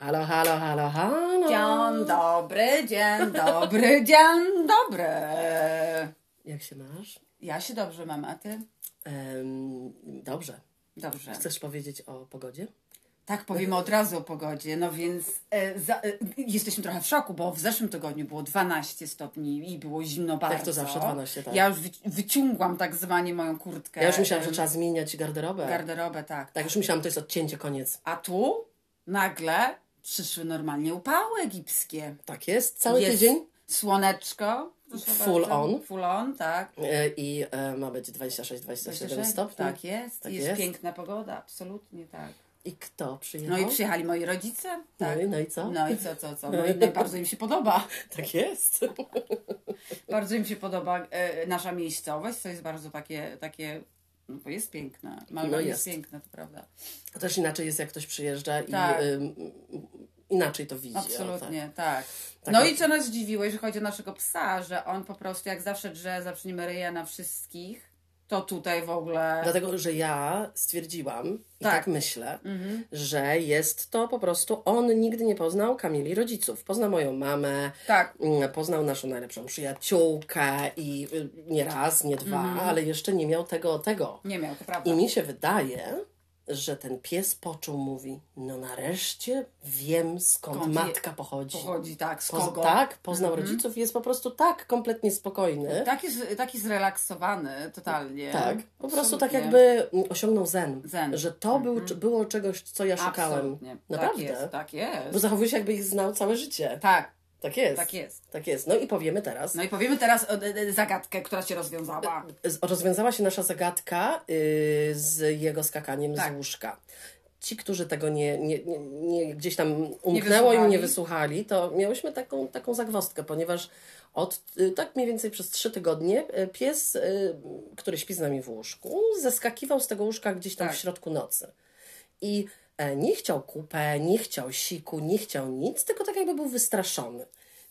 Halo, halo, halo, halo. Dzień dobry, dzień dobry, dzień dobry. Jak się masz? Ja się dobrze mam, a ty? Em, dobrze. Dobrze. Chcesz powiedzieć o pogodzie? Tak, powiemy od razu o pogodzie. No więc e, za, e, jesteśmy trochę w szoku, bo w zeszłym tygodniu było 12 stopni i było zimno bardzo. to zawsze 12, tak. Ja już wyci- wyciągłam tak zwanie moją kurtkę. Ja już myślałam, że trzeba zmieniać garderobę. Garderobę, tak. Tak, już myślałam, to jest odcięcie, koniec. A tu nagle przyszły normalnie upały egipskie. Tak jest, cały Jest tydzień. Słoneczko. Full bardzo. on. Full on, tak. E, I e, ma być 26-27 stopni. Tak jest. Tak jest, jest. piękna pogoda, absolutnie tak. I kto przyjechał? No i przyjechali moi rodzice. No Tak. i, no i co? No i co, co, co? No i no, i bardzo im się podoba. Tak jest. Bardzo im się podoba e, nasza miejscowość, co jest bardzo takie, takie no bo jest piękne. Malga No jest. jest. piękna, to prawda. To też inaczej jest, jak ktoś przyjeżdża Tak. i ym, inaczej to widzi. Absolutnie, tak. Tak, No tak. i co nas zdziwiło, jeżeli chodzi o naszego psa, że on po prostu jak zawsze drze, zaczniemy ryja na wszystkich, to tutaj w ogóle... Dlatego, że ja stwierdziłam i Tak. tak myślę, Mhm. że jest to po prostu on nigdy nie poznał Kamili rodziców. Poznał moją mamę, Tak, mm, poznał naszą najlepszą przyjaciółkę i y, nie raz, nie dwa, Mhm. ale jeszcze nie miał tego, tego. nie miał, to prawda. I mi się wydaje, że ten pies poczuł, mówi, no nareszcie wiem skąd Skąd matka pochodzi. Pochodzi, tak, z kogo? tak, poznał rodziców i jest po prostu tak kompletnie spokojny. Taki, taki zrelaksowany totalnie. Tak, po prostu tak jakby osiągnął zen. Zen. Że to był, było czegoś, co ja szukałem. Absolutnie. Naprawdę. Tak jest, tak jest. Bo zachowuje się jakby ich znał całe życie. Tak, Tak jest. tak jest. Tak jest. No i powiemy teraz. No i powiemy teraz e, e, zagadkę, która się rozwiązała. Z- Rozwiązała się nasza zagadka yy, z jego skakaniem Tak. z łóżka. Ci, którzy tego nie, nie, nie, nie gdzieś tam umknęło im, nie wysłuchali, to miałyśmy taką, taką zagwozdkę, ponieważ od y, tak mniej więcej przez trzy tygodnie y, pies, y, który śpi z nami w łóżku, zeskakiwał z tego łóżka gdzieś tam Tak. w środku nocy. I e, nie chciał kupę, nie chciał siku, nie chciał nic, tylko tak jakby był wystraszony.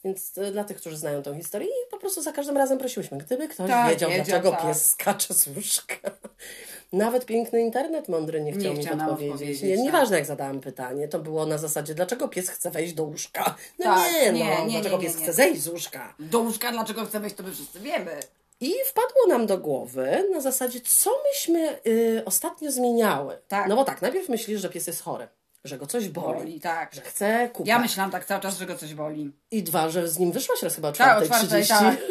Więc e, dla tych, którzy znają tą historię, i po prostu za każdym razem prosiłyśmy, gdyby ktoś Tak, wiedział, wiedział, dlaczego tak. pies skacze z łóżka. Nawet piękny internet mądry nie chciał Nie mi chciał odpowiedzieć. odpowiedzieć, Nie, tak. nieważne jak zadałam pytanie, to było na zasadzie, dlaczego pies chce wejść do łóżka? No Tak, nie, no, nie, dlaczego nie, pies chce zejść z łóżka? Do łóżka, dlaczego chcę wejść, to my wszyscy wiemy. I wpadło nam do głowy na zasadzie, co myśmy y, ostatnio zmieniały. Tak. No bo tak, najpierw myślisz, że pies jest chory, że go coś boli, Boli, tak. że chce kupę. Ja myślałam tak cały czas, że go coś boli. I dwa, że z nim wyszłaś raz chyba o Tak, o 4.30. tak.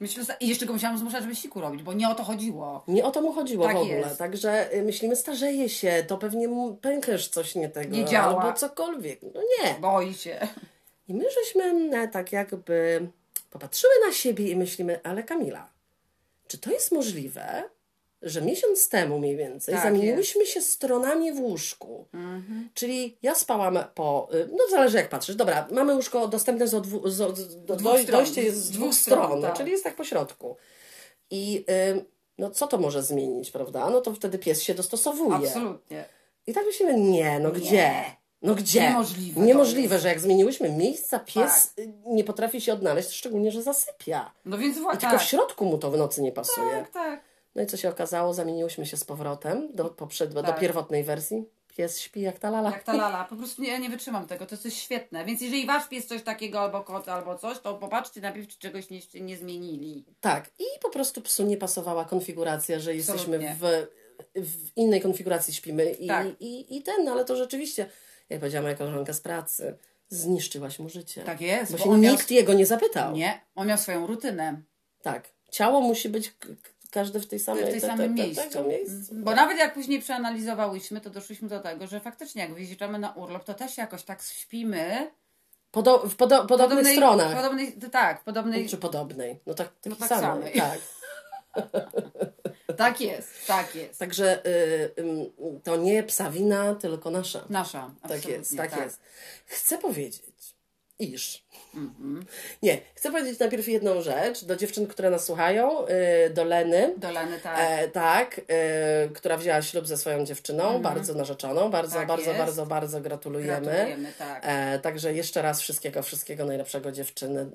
Myślę, I jeszcze go musiałam zmuszać, żeby siku robić, bo nie o to chodziło. Nie o to mu chodziło Tak w ogóle. jest. Także y, myślimy, starzeje się, to pewnie pękasz coś nie tego. Nie działa. Albo cokolwiek. No nie. Boi się. I my żeśmy e, tak jakby popatrzyły na siebie i myślimy, ale Kamila, czy to jest możliwe, że miesiąc temu mniej więcej Tak zamieniłyśmy się stronami w łóżku? Czyli ja spałam po, y, no zależy jak patrzysz, dobra, mamy łóżko dostępne z odwu, z, z, do, dwóch stron. dojście jest z dwóch stron, stron, tak. czyli jest tak po środku. I y, no co to może zmienić, prawda? No to wtedy pies się dostosowuje. Absolutnie. I tak myślimy, nie, no gdzie? No gdzie? Niemożliwe Niemożliwe, że jak zmieniłyśmy miejsca, pies y, nie potrafi się odnaleźć, szczególnie, że zasypia. No więc I właśnie. tylko w Tak, środku mu to w nocy nie pasuje. tak, tak. No i co się okazało? Zamieniłyśmy się z powrotem do, poprzed, do Tak. pierwotnej wersji. Pies śpi jak ta lala. Jak ta lala. Po prostu ja nie wytrzymam tego. To jest świetne. Więc jeżeli wasz pies coś takiego, albo kot, albo coś, to popatrzcie najpierw, czy czegoś nie, nie zmienili. Tak. I po prostu psu nie pasowała konfiguracja, że jesteśmy w, w innej konfiguracji śpimy. I, Tak. i, I ten, ale to rzeczywiście, jak powiedziała moja koleżanka z pracy, zniszczyłaś mu życie. Tak jest. Bo bo się miał- nikt jego nie zapytał. Nie, on miał swoją rutynę. Tak. Ciało musi być k- k- każde w tej samej w tej te- te- samym te- miejscu. tego miejscu. Bo nawet jak później przeanalizowałyśmy, to doszliśmy do tego, że faktycznie jak wyjeżdżamy na urlop, to też jakoś tak śpimy. Podo w podo podobnych stronach. Podobnej, tak, podobnej. Czy podobnej. No tak, takiej tak samej. samej. Tak. Tak jest, tak jest. Także y, ym, to nie psa wina, tylko nasza. Nasza. Tak jest, tak, jest. Chcę powiedzieć, iż. Nie, chcę powiedzieć najpierw jedną rzecz do dziewczyn, które nas słuchają, y, do Leny. Do Leny, tak. E, tak, e, która wzięła ślub ze swoją dziewczyną, bardzo narzeczoną. Bardzo, Tak bardzo, jest. bardzo, bardzo gratulujemy. Gratulujemy, tak. E, także jeszcze raz wszystkiego, wszystkiego najlepszego dziewczyny.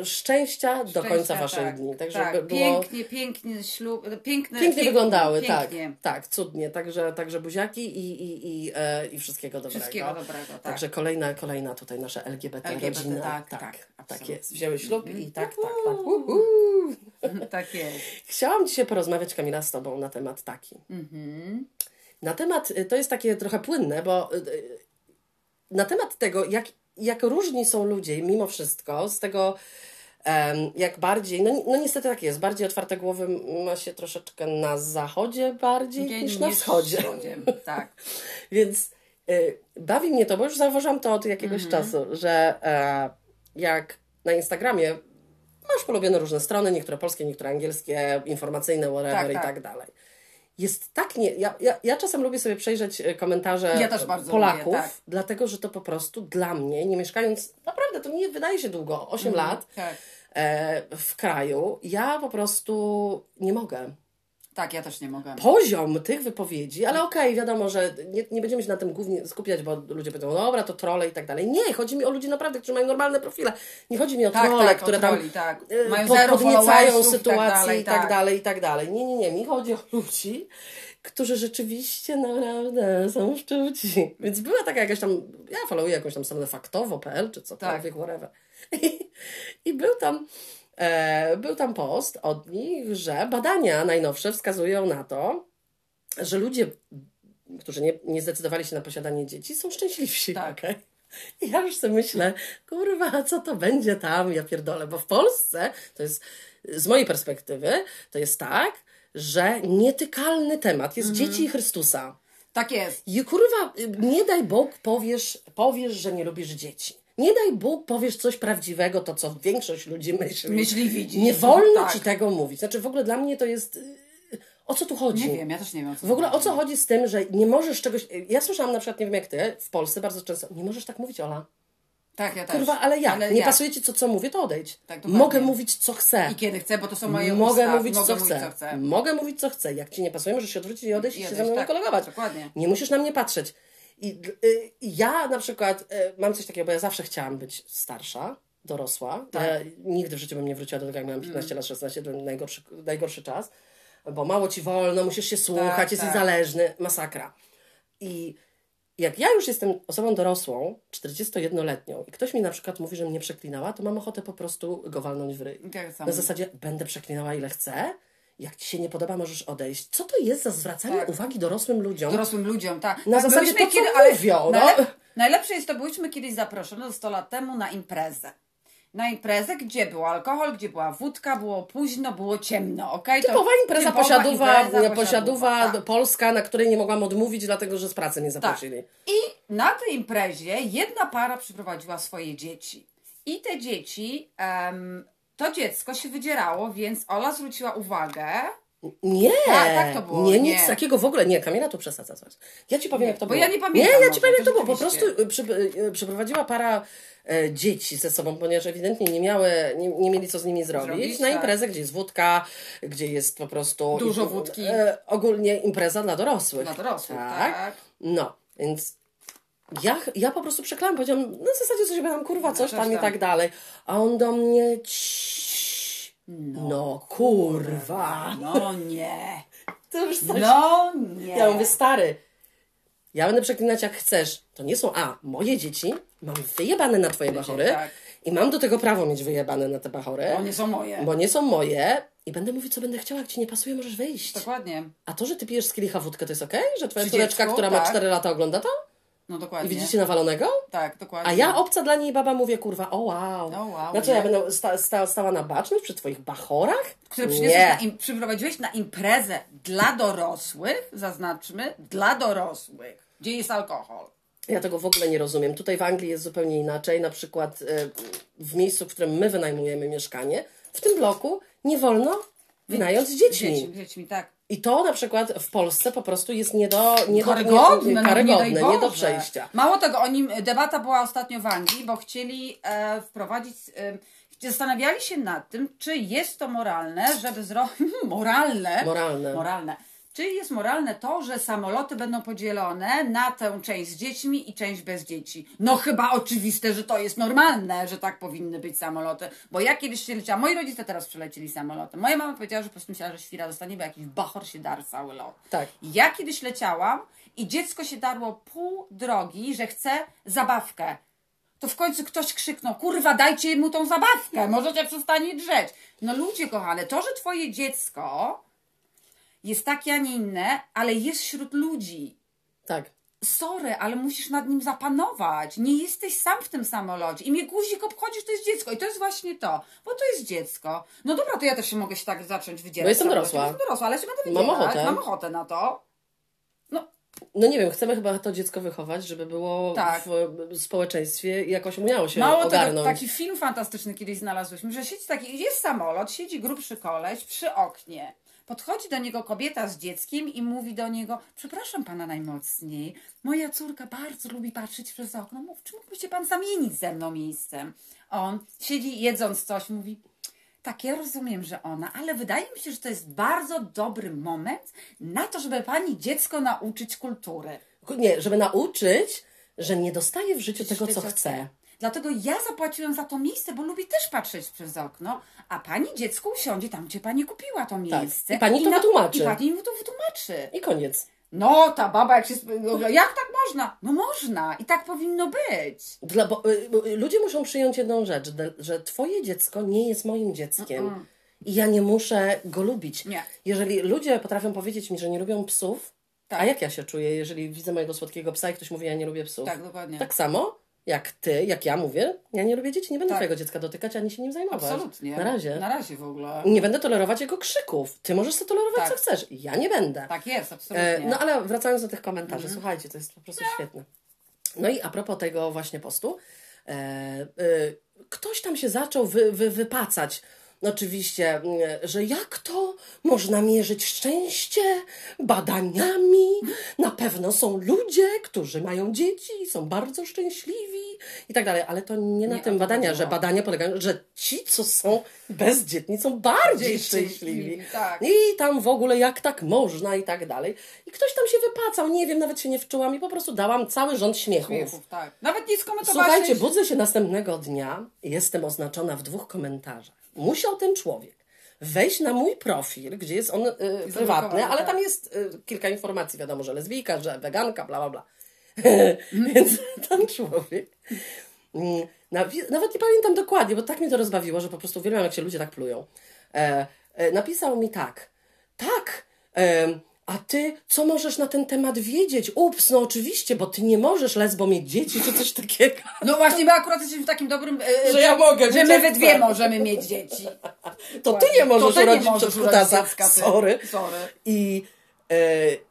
E, szczęścia, do końca Szczęścia, waszych tak, dni. Także tak. by było... Pięknie, pięknie ślub, piękne, Pięknie wyglądały, pięknie. tak. Tak, cudnie. Także, także buziaki i, i, i, e, i wszystkiego dobrego. Wszystkiego dobrego, tak. Także kolejna, kolejna tutaj nasza LGBT, LGBT, rodzina. Tak, tak, tak, tak absolutnie. jest. Wzięły ślub i tak, tak, tak. Uhu. Uhu. Tak jest. Chciałam dzisiaj porozmawiać, Kamila, z Tobą na temat taki. Mhm. Na temat, y, to jest takie trochę płynne, bo y, y, na temat tego, jak, jak różni są ludzie mimo wszystko, z tego jak bardziej, no, no niestety tak jest, bardziej otwarte głowy ma się troszeczkę na zachodzie bardziej Nie, niż na wschodzie. wschodzie, Tak. Więc y, bawi mnie to, bo już zauważyłam to od jakiegoś Mhm. czasu, że e, jak na Instagramie masz polubione różne strony, niektóre polskie, niektóre angielskie, informacyjne, whatever Tak, i tak. tak dalej. Jest tak nie. Ja, ja, ja czasem lubię sobie przejrzeć e, komentarze Ja Polaków, lubię, tak. dlatego że to po prostu dla mnie, nie mieszkając, naprawdę to nie wydaje się długo, 8 lat Tak. e, w kraju, ja po prostu nie mogę tak, ja też nie mogę. poziom tych wypowiedzi, ale okej, wiadomo, że nie, nie będziemy się na tym głównie skupiać, bo ludzie powiedzą, dobra, to trole i tak dalej. Nie, chodzi mi o ludzi naprawdę, którzy mają normalne profile. Nie chodzi mi o Tak, trole, tak, o które tam troli, tak. e, Mają pod, podniecają sytuację tak i tak tak. dalej, i tak dalej. Nie, nie, nie. Mi chodzi o ludzi, którzy rzeczywiście naprawdę są szczuci. Więc była taka jakaś tam, ja followuję jakąś tam stronę faktowo.pl czy cokolwiek, whatever. I, i był tam był tam post od nich, że badania najnowsze wskazują na to, że ludzie, którzy nie, nie zdecydowali się na posiadanie dzieci, są szczęśliwsi. Tak. okej? I ja już sobie myślę, kurwa, co to będzie tam, ja pierdolę, bo w Polsce to jest, z mojej perspektywy, to jest tak, że nietykalny temat jest dzieci i Chrystusa. Tak jest. I kurwa, nie daj Bóg powiesz, powiesz, że nie lubisz dzieci. Nie daj Bóg powiesz coś prawdziwego, to co większość ludzi myśli. Myśli, widzi. Nie wolno Tak. ci tego mówić. Znaczy w ogóle dla mnie to jest... yy, O co tu chodzi? Nie wiem, ja też nie wiem. W ogóle o co chodzi z tym, że nie możesz czegoś... Ja słyszałam na przykład, nie wiem jak ty, w Polsce bardzo często, nie możesz tak mówić, Ola. Tak, ja też. Kurwa, ale ja. nie ja. pasuje ci co, co mówię, to odejdź. Tak. Mogę mówić, co chcę. I kiedy chcę, bo to są moje Mogę usta. mówić, Mogę co, mówić, chcę. co chcę. Mogę mówić, co chcę. Jak ci nie pasuje, możesz się odwrócić i odejść i, I się ze mną tak. kolegować. Dokładnie. Nie musisz na mnie patrzeć. I y, ja na przykład y, mam coś takiego, bo ja zawsze chciałam być starsza, dorosła. Tak. Ja nigdy w życiu bym nie wróciła do tego, jak miałam 15 lat, 16, to najgorszy, najgorszy czas. Bo mało ci wolno, musisz się słuchać, Tak, jesteś tak. zależny. Masakra. I jak ja już jestem osobą dorosłą, 41-letnią, i ktoś mi na przykład mówi, że mnie przeklinała, to mam ochotę po prostu go walnąć w ryj. Tak. Na zasadzie będę przeklinała ile chcę. Jak ci się nie podoba, możesz odejść. Co to jest za zwracanie Tak. uwagi dorosłym ludziom? Dorosłym ludziom, tak. Na tak, zasadzie to, co mówią, no. najlep- Najlepsze jest to, byliśmy kiedyś zaproszone 100 lat temu na imprezę. Na imprezę, gdzie był alkohol, gdzie była wódka, było późno, było ciemno? To Typowa impreza typowa posiadowa, impreza posiadowa tak. polska, na której nie mogłam odmówić, dlatego że z pracy mnie zaprosili. I na tej imprezie jedna para przyprowadziła swoje dzieci. I te dzieci, em, to dziecko się wydzierało, więc Ola zwróciła uwagę. Nie, Tak, tak to było, nie, nie. nic takiego w ogóle. Nie, Kamila tu przesadza coś. Ja ci powiem, jak to bo było. ja nie pamiętam Nie, ja ci powiem, jak to było. Po prostu rzeczywiście. przy, y, przyprowadziła para e, dzieci ze sobą, ponieważ ewidentnie nie miały, nie, nie mieli co z nimi zrobić, Zrobić, na tak. imprezę, gdzie jest wódka, gdzie jest po prostu... Dużo wódki. E, ogólnie impreza dla dorosłych. Dla dorosłych, tak. No, więc ja, ja po prostu przeklałam, powiedziałam, na zasadzie coś będą, kurwa, coś coś tam i tam. tak dalej. A on do mnie, "Ciii, no kurwa. No nie. To już coś. No nie. Ja mówię, stary, ja będę przeklinać jak chcesz. To nie są, a, moje dzieci, mam wyjebane na twoje bachory tak. i mam do tego prawo mieć wyjebane na te bachory, Bo nie są moje. bo nie są moje i będę mówić, co będę chciała, jak ci nie pasuje, możesz wyjść. Dokładnie. A to, że ty pijesz z kielicha wódkę, to jest okej? Że twoja córeczka, która ma tak. 4 lata ogląda to? No I dokładnie. widzicie nawalonego? Tak, dokładnie. A ja obca dla niej baba mówię, kurwa, o wow. O wow, Na co ja nie. będę sta, sta, stała na baczność przy twoich bachorach? Które Nie. na im, przyprowadziłeś na imprezę dla dorosłych, zaznaczmy, dla dorosłych, gdzie jest alkohol. Ja tego w ogóle nie rozumiem. Tutaj w Anglii jest zupełnie inaczej. Na przykład e, w miejscu, w którym my wynajmujemy mieszkanie, w tym bloku nie wolno wynająć z dziećmi. Dziećmi, dziećmi, tak. I to na przykład w Polsce po prostu jest nie do, nie karygodne, nie, no, karygodne, nie, nie, do przejścia. Mało tego, oni, debata była ostatnio w Anglii, bo chcieli e, wprowadzić, e, zastanawiali się nad tym, czy jest to moralne, żeby zrobić, moralne, Moralne. moralne, czy jest moralne to, że samoloty będą podzielone na tę część z dziećmi i część bez dzieci? No chyba oczywiste, że to jest normalne, że tak powinny być samoloty. Bo ja kiedyś się leciałam, moi rodzice teraz przelecieli samolotem. Moja mama powiedziała, że po prostu myślała, że świra dostanie, bo jakiś bachor się dar cały lot. Tak. Ja kiedyś leciałam i dziecko się darło pół drogi, że chce zabawkę. To w końcu ktoś krzyknął, kurwa, dajcie mu tą zabawkę, możecie przestanie drzeć. No ludzie kochane, to, że twoje dziecko jest takie, a nie inne, ale jest wśród ludzi. Tak. Sorry, ale musisz nad nim zapanować. Nie jesteś sam w tym samolocie. I mnie guzik obchodzisz, to jest dziecko. I to jest właśnie to, bo to jest dziecko. No dobra, to ja też się mogę się tak zacząć wydzierać. Bo jestem cały dorosła. Jestem dorosła, ale się będę Mam wydzierać. ochotę. Mam ochotę na to. No, No nie wiem, chcemy chyba to dziecko wychować, żeby było Tak. w społeczeństwie i jakoś umiało się Mało ogarnąć. tego, taki film fantastyczny kiedyś znalazłyśmy, że siedzi taki, jest samolot, siedzi grubszy koleś przy oknie. Podchodzi do niego kobieta z dzieckiem i mówi do niego, przepraszam pana najmocniej, moja córka bardzo lubi patrzeć przez okno, Mów, czy mógłby się pan zamienić ze mną miejscem? On siedzi jedząc coś, mówi, tak, ja rozumiem, że ona, ale wydaje mi się, że to jest bardzo dobry moment na to, żeby pani dziecko nauczyć kultury. Nie, żeby nauczyć, że nie dostaje w życiu tego, co chce. Dlatego ja zapłaciłem za to miejsce, bo lubię też patrzeć przez okno, a pani dziecko usiądzie tam, gdzie pani kupiła to miejsce. Tak. I pani to wytłumaczy. I pani to wytłumaczy. I koniec. No, ta baba jak się... Jak tak można? No można. I tak powinno być. Dla, bo, y, y, ludzie muszą przyjąć jedną rzecz, że, twoje dziecko nie jest moim dzieckiem. I ja nie muszę go lubić. Nie. Jeżeli ludzie potrafią powiedzieć mi, że nie lubią psów, Tak. a jak ja się czuję, jeżeli widzę mojego słodkiego psa i ktoś mówi, ja nie lubię psów. Tak, dokładnie. Tak samo jak ty, jak ja mówię, ja nie lubię dzieci, nie będę Tak. twojego dziecka dotykać, ani się nim zajmować. Absolutnie. Na razie. Na razie w ogóle. Nie będę tolerować jego krzyków. Ty możesz sobie tolerować, Tak. co chcesz. Ja nie będę. Tak jest, absolutnie. Mhm. E, no ale wracając do tych komentarzy, słuchajcie, to jest po prostu świetne. No i a propos tego właśnie postu, e, e, ktoś tam się zaczął wy, wy, wypacać. No Oczywiście, mm, że jak to można mierzyć szczęście badaniami? Na pewno są ludzie, którzy mają dzieci są bardzo szczęśliwi i tak dalej, ale to nie na Nie tym badania, chodziło. że badania polegają, że ci, co są bezdzietni, są bardziej szczęśliwi. tak. I tam w ogóle jak tak można i tak dalej. I ktoś tam się wypacał, nie wiem, nawet się nie wczułam i po prostu dałam cały rząd śmiechów. Śmiechów, tak. Nawet nie skomentowałaś... Słuchajcie, budzę się następnego dnia jestem oznaczona w dwóch komentarzach. Musiał ten człowiek wejść na mój profil, gdzie jest on y, prywatny, ale tak. tam jest y, kilka informacji, wiadomo, że lesbijka, że weganka, bla, bla, bla. Więc ten człowiek... mm, nawi- Nawet nie pamiętam dokładnie, bo tak mnie to rozbawiło, że po prostu uwielbiam, jak się ludzie tak plują. E, e, napisał mi tak. Tak, em, a ty co możesz na ten temat wiedzieć? Ups, no oczywiście, bo ty nie możesz lesbo mieć dzieci, czy coś takiego. No właśnie, my akurat jesteśmy w takim dobrym... e, Że ja mogę Że my we dwie możemy mieć dzieci. To ty nie możesz To ty nie urodzić możesz przed urodzić kutasa. Sorry. Sorry. I, e,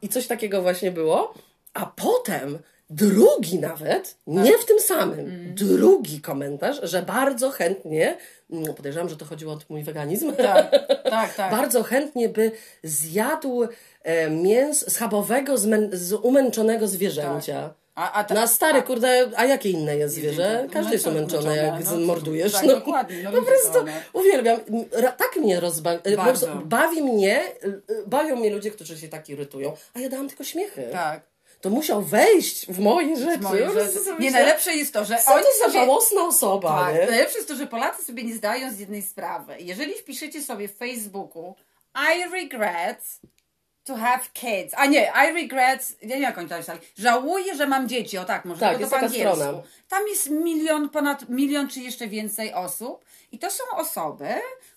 I coś takiego właśnie było. A potem drugi nawet, nie w tym samym, drugi komentarz, że bardzo chętnie, mm, podejrzewam, że to chodziło o mój weganizm, Tak, tak, tak. bardzo chętnie by zjadł e, mięs schabowego zmę- z umęczonego zwierzęcia. A, a ta- Na stary, kurde, a jakie inne jest zwierzę? Umęczone, Każdy jest umęczony, jak no. zmordujesz. Tak, no. dokładnie, no po prostu uwielbiam. Tak mnie rozbawi. Bardzo. bawi mnie, y, bawią mnie ludzie, którzy się tak irytują, a ja dałam tylko śmiechy. Tak. To musiał wejść w moje rzeczy. Moje Po prostu rzeczy. Nie, myślę, najlepsze jest to, że Co oni to za sobie... żałosna osoba, Tak, nie? najlepsze jest to, że Polacy sobie nie zdają z jednej sprawy. Jeżeli wpiszecie sobie w Facebooku I regret to have kids. A nie, I regret, ja nie wiem jak oni to. Żałuję, że mam dzieci. O tak, może Tak, to po angielsku. strona. Tam jest milion, ponad milion czy jeszcze więcej osób. I to są osoby,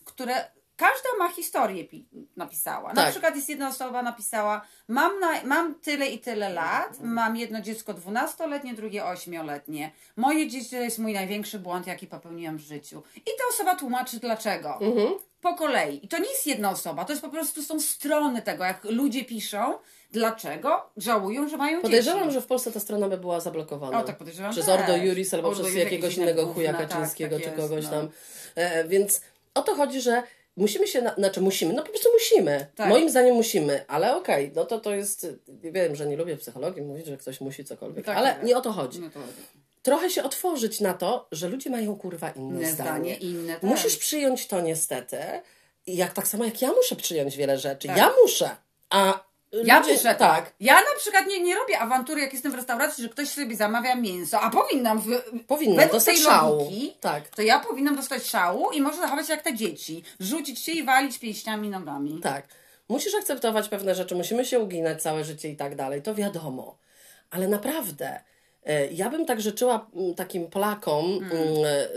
które każda ma historię pi- napisała. Na Tak. przykład jest jedna osoba napisała, mam, na, mam tyle i tyle lat, mam jedno dziecko dwunastoletnie, drugie ośmioletnie. Moje dzieci to jest mój największy błąd, jaki popełniłam w życiu. I ta osoba tłumaczy dlaczego. Mhm. Po kolei. I to nie jest jedna osoba, to jest po prostu są strony tego, jak ludzie piszą, dlaczego żałują, że mają Podejrzewam, dzieci. że w Polsce ta strona by była zablokowana. O, tak podejrzewam Przez też. Ordo Juris albo Ordo przez jakiegoś innego inne chuja tak, Kaczyńskiego tak czy jest, kogoś no. tam. E, więc o to chodzi, że musimy się, na, znaczy musimy, no po prostu musimy. Tak. Moim zdaniem musimy, ale okej, no to to jest, wiem, że nie lubię psychologii mówić, że ktoś musi cokolwiek, Tak, ale tak. nie o to chodzi. No to Trochę się otworzyć na to, że ludzie mają kurwa inne, inne zdanie. inne tak. Musisz przyjąć to niestety, jak tak samo jak ja muszę przyjąć wiele rzeczy. Tak. Ja muszę, a Ja ludzie, muszę tak. Ja na przykład nie, nie robię awantury, jak jestem w restauracji, że ktoś sobie zamawia mięso, a powinnam w, Powinna według dostać tej szału. logiki, Tak. to ja powinnam dostać szału i może zachować się jak te dzieci. Rzucić się i walić pięściami nogami. Tak. Musisz akceptować pewne rzeczy, musimy się uginać całe życie i tak dalej, to wiadomo. Ale naprawdę, e, ja bym tak życzyła mm, takim Polakom Mm. mm,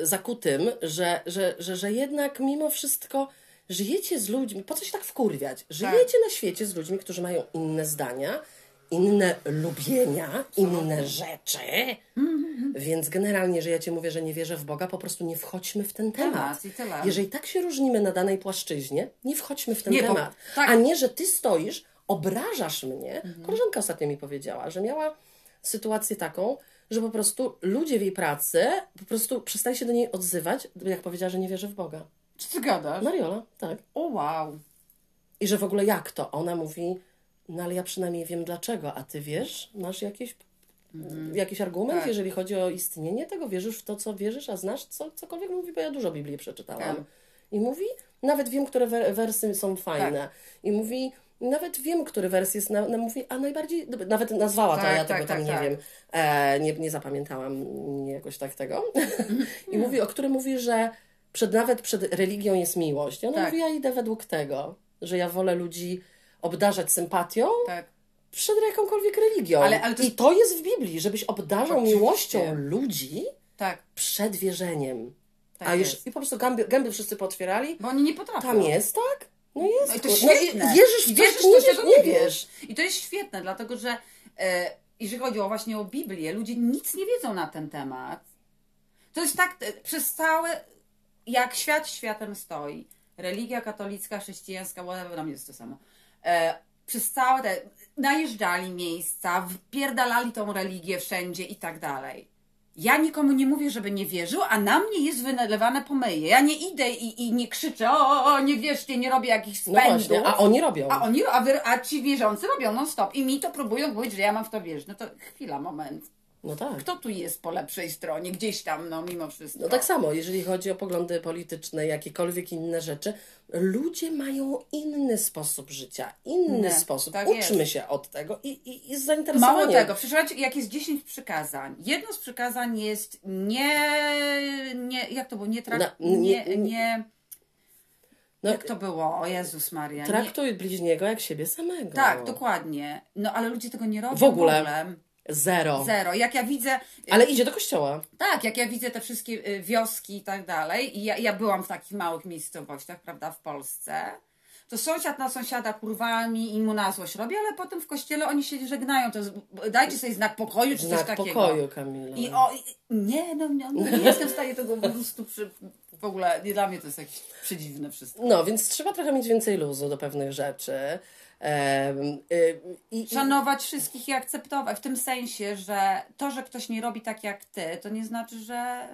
e, zakutym, że, że, że, że jednak mimo wszystko żyjecie z ludźmi, po co się tak wkurwiać? Żyjecie na świecie z ludźmi, którzy mają inne zdania, inne lubienia, inne rzeczy. Mhm. Więc generalnie, że ja Ci mówię, że nie wierzę w Boga, po prostu nie wchodźmy w ten temat. Temat. Jeżeli tak się różnimy na danej płaszczyźnie, nie wchodźmy w ten Nie, bo- temat. tak. A nie, że ty stoisz, obrażasz mnie. Mhm. Koleżanka ostatnio mi powiedziała, że miała sytuację taką, że po prostu ludzie w jej pracy po prostu przestali się do niej odzywać, jak powiedziała, że nie wierzy w Boga. Czy ty gadasz? Mariola, tak. O wow. I że w ogóle jak to? Ona mówi, no ale ja przynajmniej wiem dlaczego, a ty wiesz? Masz jakiś, jakiś argument, Tak. jeżeli chodzi o istnienie tego? Wierzysz w to, co wierzysz, a znasz co, cokolwiek? Mówi, bo ja dużo Biblii przeczytałam. Tak. I mówi, nawet wiem, które wer- wersy są fajne. Tak. I mówi, nawet wiem, który wers jest, na, na, mówi, a najbardziej, nawet nazwała to, Tak, ja tak, tego tam tak, nie tak. wiem, e, nie, nie zapamiętałam nie jakoś tak tego. I mówi, o którym mówi, że przed, nawet przed religią jest miłość. I ona Tak. mówi, ja idę według tego, że ja wolę ludzi obdarzać sympatią Tak. przed jakąkolwiek religią. Ale- ale to I jest- to jest w Biblii, żebyś obdarzał Oczywiście. miłością ludzi Tak. przed wierzeniem. Tak A już jest. i po prostu gęby, gęby wszyscy potwierali. Bo oni nie potrafią. Tam jest, tak? No jest. No i to świetne. No i wierzysz w I coś, wierzysz, nie to wiesz, czego nie nie wiesz. I to jest świetne, dlatego że e, jeżeli chodzi o właśnie o Biblię, ludzie nic nie wiedzą na ten temat. To jest tak, e, przez całe, jak świat światem stoi, religia katolicka, chrześcijańska, whatever, dla mnie jest to samo. E, przez całe te, najeżdżali miejsca, wpierdalali tą religię wszędzie i tak dalej. Ja nikomu nie mówię, żeby nie wierzył, a na mnie jest wynalewane pomyje. Ja nie idę i, i nie krzyczę, o, o, nie wierzcie, nie robię jakichś No spędów. właśnie, a oni robią. A oni, a, wy, a ci wierzący robią non stop i mi to próbują mówić, że ja mam w to wierzyć. No to chwila, moment. No tak. Kto tu jest po lepszej stronie? Gdzieś tam, no mimo wszystko. No tak samo, jeżeli chodzi o poglądy polityczne, jakiekolwiek inne rzeczy, ludzie mają inny sposób życia, inny Nie, sposób. tak Uczmy jest. się od tego i, i, i z zainteresowaniem. Mało tego, przeczytajcie, jak jest 10 przykazań. Jedno z przykazań jest nie, nie jak to było, nie, trak, Na- nie, nie- nie, No, jak to było, o Jezus Maria. Nie, Traktuj bliźniego jak siebie samego. tak, dokładnie. No ale ludzie tego nie robią W ogóle. W ogóle. Zero. Zero. Jak ja widzę, Ale idzie do kościoła. Tak, jak ja widzę te wszystkie y, wioski i tak dalej, i ja, ja byłam w takich małych miejscowościach, prawda, w Polsce, to sąsiad na sąsiada kurwami i mu na złość robi, ale potem w kościele oni się żegnają, to dajcie sobie znak pokoju czy coś Znak takiego. pokoju, Kamila. I o, i, nie, no, no, no, nie jestem w stanie tego po prostu przy, w ogóle, nie, dla mnie to jest jakieś przedziwne wszystko. No, więc trzeba trochę mieć więcej luzu do pewnych rzeczy. Em, y, i, Szanować wszystkich i akceptować, w tym sensie, że to, że ktoś nie robi tak jak ty, to nie znaczy, że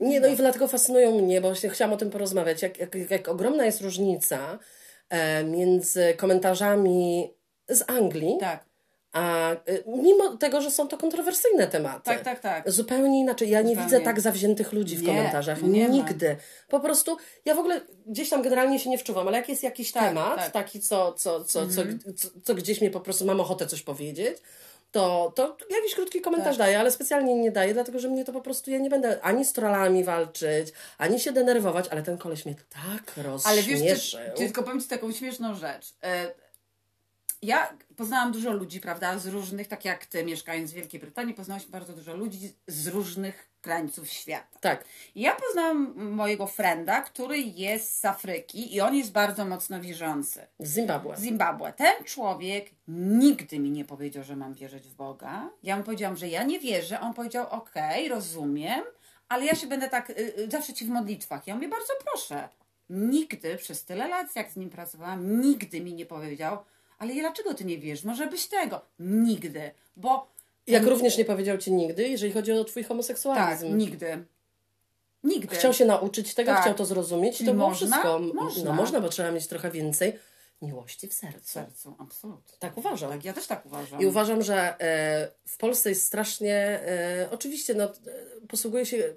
Nie, no i dlatego fascynują mnie, bo właśnie chciałam o tym porozmawiać, jak, jak, jak ogromna jest różnica e, między komentarzami z Anglii, tak, a e, mimo tego, że są to kontrowersyjne tematy. tak, tak, tak. Zupełnie inaczej. Ja nie Zupełnie. widzę tak zawziętych ludzi w Nie, komentarzach. nie ma. Nigdy. Po prostu ja w ogóle gdzieś tam generalnie się nie wczuwam, ale jak jest jakiś Tak, temat, tak. Mhm. taki, co, co, co, co, co, co gdzieś mnie po prostu mam ochotę coś powiedzieć, to, to jakiś krótki komentarz Tak. daję, ale specjalnie nie daję, dlatego że mnie to po prostu, ja nie będę ani z trollami walczyć, ani się denerwować, ale ten koleś mnie tak Ale wiesz, rozśmieszył. ty, ty, tylko powiem Ci taką śmieszną rzecz. E, Ja poznałam dużo ludzi, prawda, z różnych, tak jak Ty, mieszkając w Wielkiej Brytanii, poznałaś bardzo dużo ludzi z różnych krańców świata. Tak. Ja poznałam mojego frenda, który jest z Afryki i on jest bardzo mocno wierzący. Z Zimbabwe. Zimbabwe. Ten człowiek nigdy mi nie powiedział, że mam wierzyć w Boga. Ja mu powiedziałam, że ja nie wierzę. On powiedział, okej, rozumiem, ale ja się będę tak y, y, zawsze ci w modlitwach. Ja mówię, bardzo proszę. Nigdy przez tyle lat, jak z nim pracowałam, nigdy mi nie powiedział, ale dlaczego ty nie wierzysz? Może byś tego? Nigdy. Bo Jak również nie powiedział ci nigdy, jeżeli chodzi o twój tak, homoseksualizm. nigdy. Nigdy. Chciał się nauczyć tego, Tak. chciał to zrozumieć i to było można? wszystko. Można. No można, bo trzeba mieć trochę więcej miłości w W sercu. sercu, absolutnie. Tak uważam. Tak, ja też tak uważam. I uważam, że e, w Polsce jest strasznie, e, oczywiście no, e, posługuję się,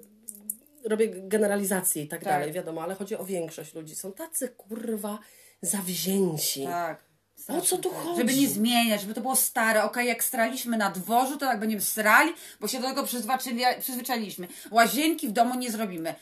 robię generalizacje i tak, Tak. dalej, wiadomo, ale chodzi o większość ludzi. Są tacy kurwa zawzięci. Tak. O co tu chodzi? Żeby nie zmieniać, żeby to było stare. Okej, jak straliśmy na dworzu, to tak będziemy srali, bo się do tego przyzwyczaili- przyzwyczailiśmy. Łazienki w domu nie zrobimy.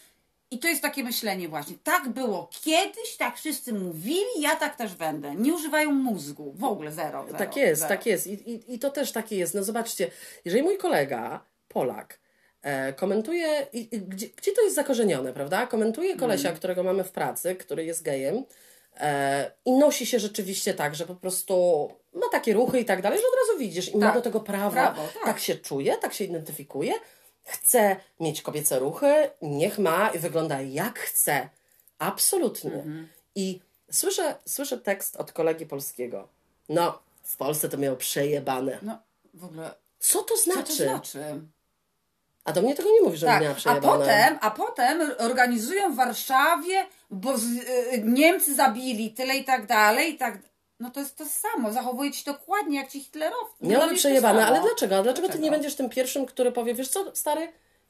I to jest takie myślenie właśnie. Tak było kiedyś, tak wszyscy mówili, ja tak też będę. Nie używają mózgu. W ogóle zero. zero Tak jest, zero. tak jest. I, i, I to też takie jest. No zobaczcie, jeżeli mój kolega, Polak, e, komentuje, i, i, gdzie, gdzie to jest zakorzenione, prawda? Komentuje kolesia, którego mamy w pracy, który jest gejem i nosi się rzeczywiście tak, że po prostu ma takie ruchy i tak dalej, że od razu widzisz i ma Tak. do tego prawo. Prawo, tak. tak się czuje, tak się identyfikuje, chce mieć kobiece ruchy, niech ma i wygląda jak chce. Absolutnie. Mhm. I słyszę, słyszę tekst od kolegi polskiego. No, w Polsce to miał przejebane. No, w ogóle, Co to co znaczy? to znaczy? A do mnie tego nie mówi, że Tak, miała a przejebane. potem, a potem organizują w Warszawie, bo z, y, Niemcy zabili tyle i tak dalej, i tak No to jest to samo, zachowuje ci dokładnie jak ci hitlerowcy. Miałoby Robisz przejebane, ale dlaczego? A dlaczego ty nie Dlaczego? będziesz tym pierwszym, który powie, wiesz co, stary,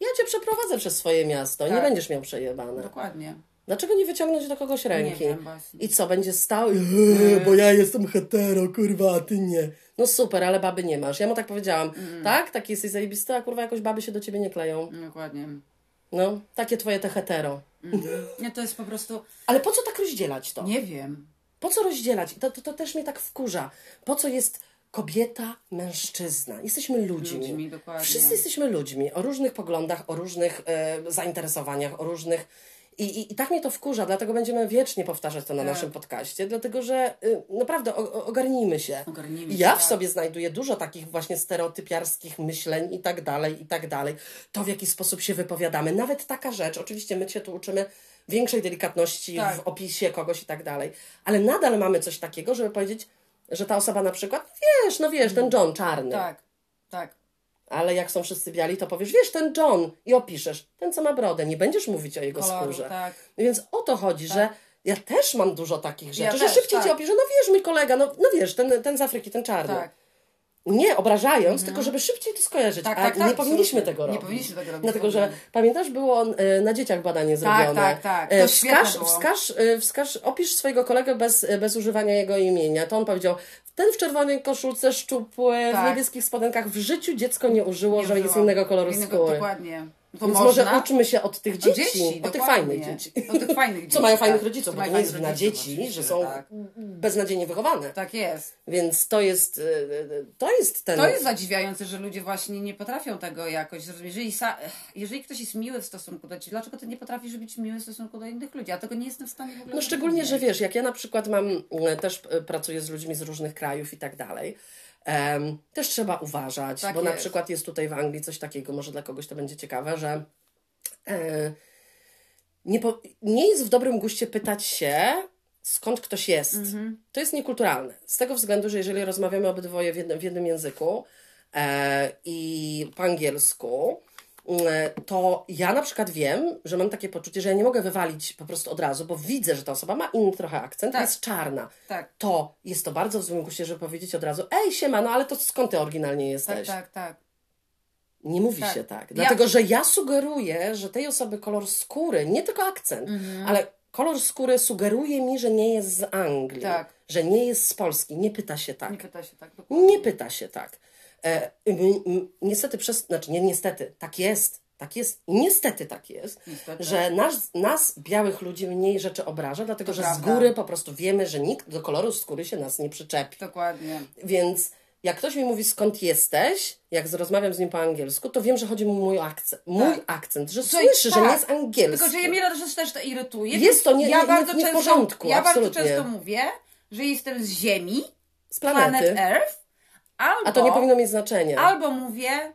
ja cię przeprowadzę przez swoje miasto, nie Tak. będziesz miał przejebane. Dokładnie. Dlaczego nie wyciągnąć do kogoś ręki? wiem. I co, będzie stał? Eee, bo ja jestem hetero, kurwa, a ty nie. No super, ale baby nie masz. Ja mu tak powiedziałam, Mm. tak, taki jesteś zajebisty, a kurwa jakoś baby się do ciebie nie kleją. Dokładnie. No, takie twoje te hetero. Nie, to jest po prostu, Ale po co tak rozdzielać to? nie wiem. Po co rozdzielać? To, to, to też mnie tak wkurza. Po co jest kobieta, mężczyzna? Jesteśmy ludźmi. Ludźmi, dokładnie. Wszyscy jesteśmy ludźmi o różnych poglądach, o różnych e, zainteresowaniach, o różnych. I, i, I tak mnie to wkurza, dlatego będziemy wiecznie powtarzać to na Tak. naszym podcaście, dlatego że y, naprawdę o, ogarnijmy się. Ogarnijmy I się, ja w tak. sobie znajduję dużo takich właśnie stereotypiarskich myśleń i tak dalej, i tak dalej. To, w jaki sposób się wypowiadamy. Nawet taka rzecz, oczywiście my się tu uczymy większej delikatności Tak. w opisie kogoś i tak dalej, ale nadal mamy coś takiego, żeby powiedzieć, że ta osoba na przykład, wiesz, no wiesz, ten John czarny, Tak, tak. Ale jak są wszyscy biali, to powiesz, wiesz, ten John i opiszesz, ten co ma brodę, nie będziesz mówić o jego Koloru, skórze. tak. Więc o to chodzi, że ja też mam dużo takich rzeczy, Ja że też, szybciej ci tak. opiszę, no wiesz, mój kolega, no, no wiesz, ten, ten z Afryki, ten czarny. Tak. Nie obrażając, tylko żeby szybciej to skojarzyć. Tak, A tak, nie tak, powinniśmy tego Nie robić. powinniśmy tego robić Dlatego, w że pamiętasz, było e, na dzieciach badanie zrobione. tak, tak. Świetne Wskaż, wskaż, e, wskaż, opisz swojego kolegę bez, bez używania jego imienia. To on powiedział, ten w czerwonej koszulce, szczupły, w Tak. niebieskich spodenkach, w życiu dziecko nie użyło, Nie że jest użyłam. innego koloru Innego- skóry. Dokładnie. Więc można? może uczmy się od tych Od dzieci, dzieci, od tych fajnych dzieci. Od tych fajnych dzieci, Co mają fajnych tak. rodziców, bo to nie jest wina dzieci, że są tak. beznadziejnie wychowane. Tak jest. Więc to jest, e, e, to jest ten... To jest zadziwiające, że ludzie właśnie nie potrafią tego jakoś zrozumieć. Jeżeli, jeżeli ktoś jest miły w stosunku do ciebie, dlaczego ty nie potrafisz być miły w stosunku do innych ludzi? Ja tego nie jestem w stanie w ogóle No szczególnie, że wiesz, jak ja na przykład mam, e, też pracuję z ludźmi z różnych krajów i tak dalej, em, też trzeba uważać, Tak bo na jest. przykład jest tutaj w Anglii coś takiego, może dla kogoś to będzie ciekawe, że e, nie, po, nie jest w dobrym guście pytać się, skąd ktoś jest. Mhm. To jest niekulturalne. Z tego względu, że jeżeli rozmawiamy obydwoje w jednym, w jednym języku e, i po angielsku, to ja na przykład wiem, że mam takie poczucie, że ja nie mogę wywalić po prostu od razu, bo widzę, że ta osoba ma inny trochę akcent, Tak. jest czarna. Tak. To jest to bardzo w złym guście, żeby powiedzieć od razu, ej siema, no ale to skąd ty oryginalnie Tak, jesteś? tak, tak. Nie mówi Tak. się tak. Ja- Dlatego, że ja sugeruję, że tej osoby kolor skóry, nie tylko akcent, Mhm. ale kolor skóry sugeruje mi, że nie jest z Anglii, Tak. że nie jest z Polski. Nie pyta się tak. Nie pyta się tak. dokładnie. Nie pyta się tak. E, niestety przez, znaczy nie niestety, tak jest, tak jest, niestety tak jest, Niestety. że nas, nas, białych ludzi, mniej rzeczy obraża, dlatego To że prawda. z góry po prostu wiemy, że nikt do koloru skóry się nas nie przyczepi. Dokładnie. Więc jak ktoś mi mówi skąd jesteś, jak rozmawiam z nim po angielsku, to wiem, że chodzi mu o mój akcent, mój Tak. akcent, że Słuchaj, słyszy, że tak. nie jest angielski. Tylko, że mnie że też to irytuje. Jest to nie- ja nie- bardzo nie w porządku, Ja bardzo absolutnie. często mówię, że jestem z Ziemi, z planet planety. Earth, albo, A to nie powinno mieć znaczenia. albo mówię,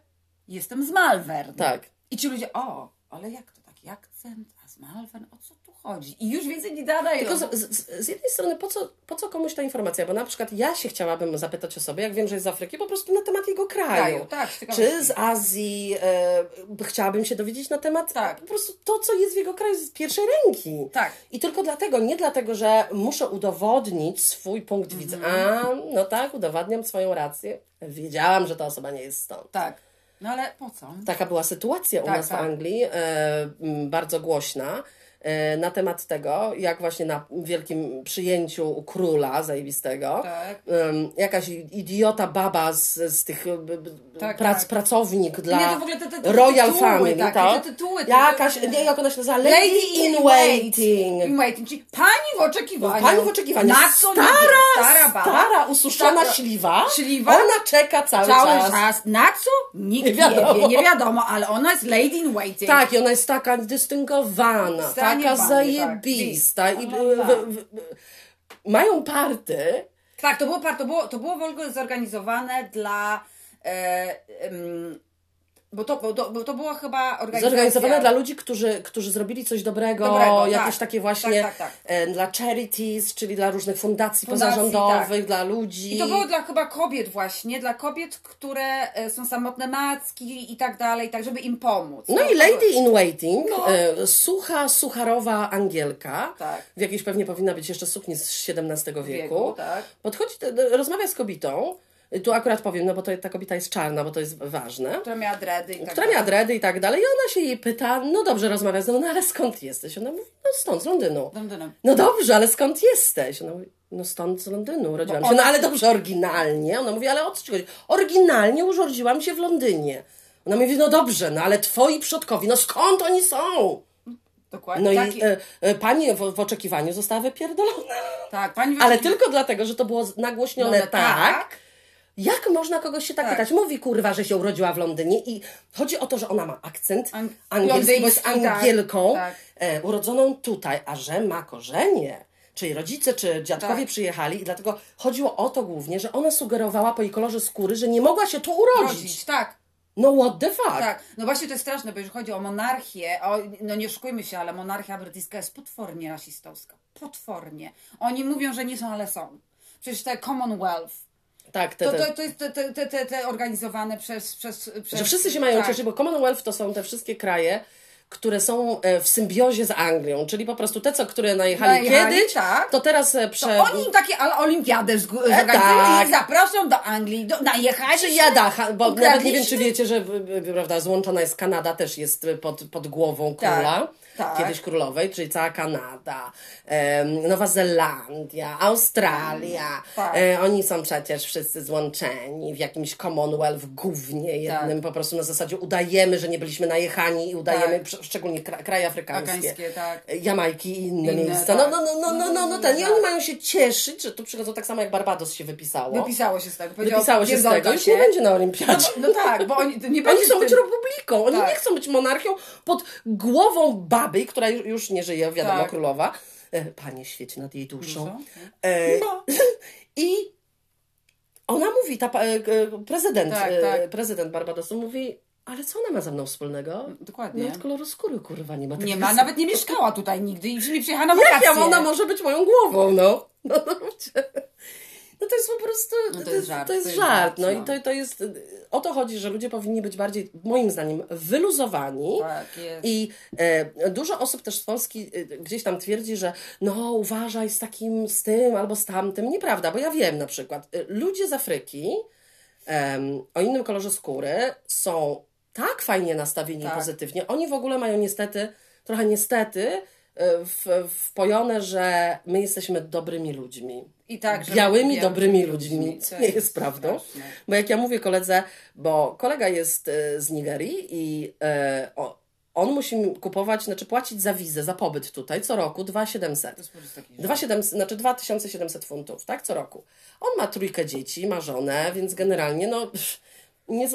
jestem z Malvern. Tak. I ci ludzie, o, ale jak to tak taki akcent, a z Malwen, o co chodzi? I już więcej nie dadają. Tylko z, z, z jednej strony, po co, po co komuś ta informacja? Bo na przykład ja się chciałabym zapytać o sobie, jak wiem, że jest z Afryki, po prostu na temat jego kraju. Kraju, tak. Czy z Azji e, chciałabym się dowiedzieć na temat Tak. po prostu to, co jest w jego kraju z pierwszej ręki. Tak. I tylko dlatego, nie dlatego, że muszę udowodnić swój punkt Mhm. widzenia. A, no tak, udowadniam swoją rację. Wiedziałam, że ta osoba nie jest stąd. Tak. No ale po co? Taka była sytuacja u Tak, nas tak. w Anglii, e, bardzo głośna, na temat tego, jak właśnie na wielkim przyjęciu u króla zajebistego, Tak. jakaś idiota baba z, z tych e, Tak, prac, tak. pracownik dla Nie, to w ogóle te- te- te Royal tytuły Family, tak? te tytuły, te- Jakaś, nie, jak ona się nazywa? Lady, in waiting. In waiting, czyli pani w oczekiwaniu. Pani w oczekiwaniu. Na co stara, stara baba. stara, ususzona Stara- śliwa. śliwa. Ona czeka cały, Cały czas. czas. Na co? Nikt Nie nie, wie, nie wiadomo, ale ona jest lady in waiting. Tak, i ona jest taka dystyngowana, Stanie taka pani, zajebista. tak. I, w, w, mają party. Tak, to było, to było, to było w ogóle zorganizowane dla... E, em, bo, to, bo, to, bo to była chyba organizacja... Zorganizowane dla ludzi, którzy, którzy zrobili coś dobrego, Dobrego, jakieś tak. takie właśnie Tak, tak, tak. e, dla charities, czyli dla różnych fundacji, Fundacji, pozarządowych, tak. dla ludzi. I to było dla chyba kobiet właśnie, dla kobiet, które e, są samotne matki i tak dalej, tak żeby im pomóc. No To- i Lady in Waiting, No. e, sucha, sucharowa Angielka, Tak. w jakiejś pewnie powinna być jeszcze sukni z XVII wieku, Wieku, tak. podchodzi, rozmawia z kobietą, tu akurat powiem, no bo to, ta kobieta jest czarna, bo to jest ważne, Która miała dredy i tak która miała dredy i tak dalej i ona się jej pyta, no dobrze rozmawia z nią, no ale skąd jesteś? Ona mówi, no stąd, z Londynu. Londynem. No dobrze, ale skąd jesteś? Ona mówi, no stąd z Londynu urodziłam Bo się. No ale dobrze, oryginalnie. Ona mówi, ale o co ci chodzi? Oryginalnie urodziłam się w Londynie. Ona mówi, no dobrze, no ale twoi przodkowie, no skąd oni są? Dokładnie. No Taki, i e, e, pani w, w oczekiwaniu została wypierdolona. tak, pani Ale tylko dlatego, że to było nagłośnione No, tak. Jak można kogoś się tak, Tak. pytać? Mówi kurwa, że się urodziła w Londynie i chodzi o to, że ona ma akcent Ang- angielski, bo jest tak, Angielką, tak. e, urodzoną tutaj, a że ma korzenie. Czyli rodzice, czy dziadkowie Tak. przyjechali i dlatego chodziło o to głównie, że ona sugerowała po jej kolorze skóry, że nie mogła się tu urodzić. rodzić, tak. No what the fuck? Tak, no właśnie to jest straszne, bo jeżeli chodzi o monarchię, o, no nie oszukujmy się, ale monarchia brytyjska jest potwornie rasistowska. Potwornie. Oni mówią, że nie są, ale są. Przecież te Commonwealth, Tak, te, to, to, to jest te, te, te, te, organizowane przez, przez, przez... Że wszyscy się mają tak. cieszyć, bo Commonwealth to są te wszystkie kraje, które są e, w symbiozie z Anglią, czyli po prostu te, co, które najechali, Najechali, kiedyś, tak. to teraz e, To prze... oni im takie olimpiadę zg- zorganizują tak. i zaproszą do Anglii, do, ha- bo nawet nie wiem, czy wiecie, że prawda, złączona jest Kanada, też jest pod, pod głową króla, tak. Kiedyś królowej, czyli cała Kanada, Nowa Zelandia, Australia. Tak. E, oni są przecież wszyscy złączeni w jakimś Commonwealth głównie jednym, po prostu na zasadzie udajemy, że nie byliśmy najechani i udajemy, Tak. szczególnie kra- kraje afrykańskie. Tak. Jamajki i inne, Inne, miejsca. tak. No, no, no, no, no, no, no, ten. I Tak. oni mają się cieszyć, że tu przychodzą tak samo jak Barbados się wypisało. Wypisało się z tego. Wypisało się z tego, już nie będzie na No, olimpiadzie. bo- no tak, bo oni, nie Oni chcą być republiką, oni Tak. nie chcą być monarchią pod głową baby, która już, już nie żyje, wiadomo, Tak. królowa. E, Panie świeci nad jej duszą. E, No. I ona mówi, ta e, prezydent, Tak, e, tak. prezydent Barbadosu mówi, ale co ona ma ze mną wspólnego? Dokładnie. Nawet koloru skóry, kurwa, nie ma. Nie ma, nawet nie mieszkała tutaj nigdy i nie przyjechała na Jak wakacje. ja, ona może być moją głową, no. No, no, no to jest po prostu, No to, jest, żart, to jest żart, no, i to, to jest, o to chodzi, że ludzie powinni być bardziej, moim zdaniem, wyluzowani Tak, jest. i e, dużo osób też z Polski e, gdzieś tam twierdzi, że no uważaj z takim, z tym albo z tamtym, nieprawda, bo ja wiem na przykład, e, ludzie z Afryki o innym kolorze skóry są tak fajnie nastawieni Tak. pozytywnie, oni w ogóle mają niestety, trochę niestety, e, w, wpojone, że my jesteśmy dobrymi ludźmi. I tak, Białymi, dobrymi ludźmi. co nie jest prawdą. straszne. Bo jak ja mówię koledze, bo kolega jest e, z Nigerii i e, o, on musi kupować, znaczy płacić za wizę, za pobyt tutaj co roku 2700. To jest po prostu taki 2700, znaczy 2700 funtów, tak, co roku. On ma trójkę dzieci, ma żonę, więc generalnie no... pff, Nie,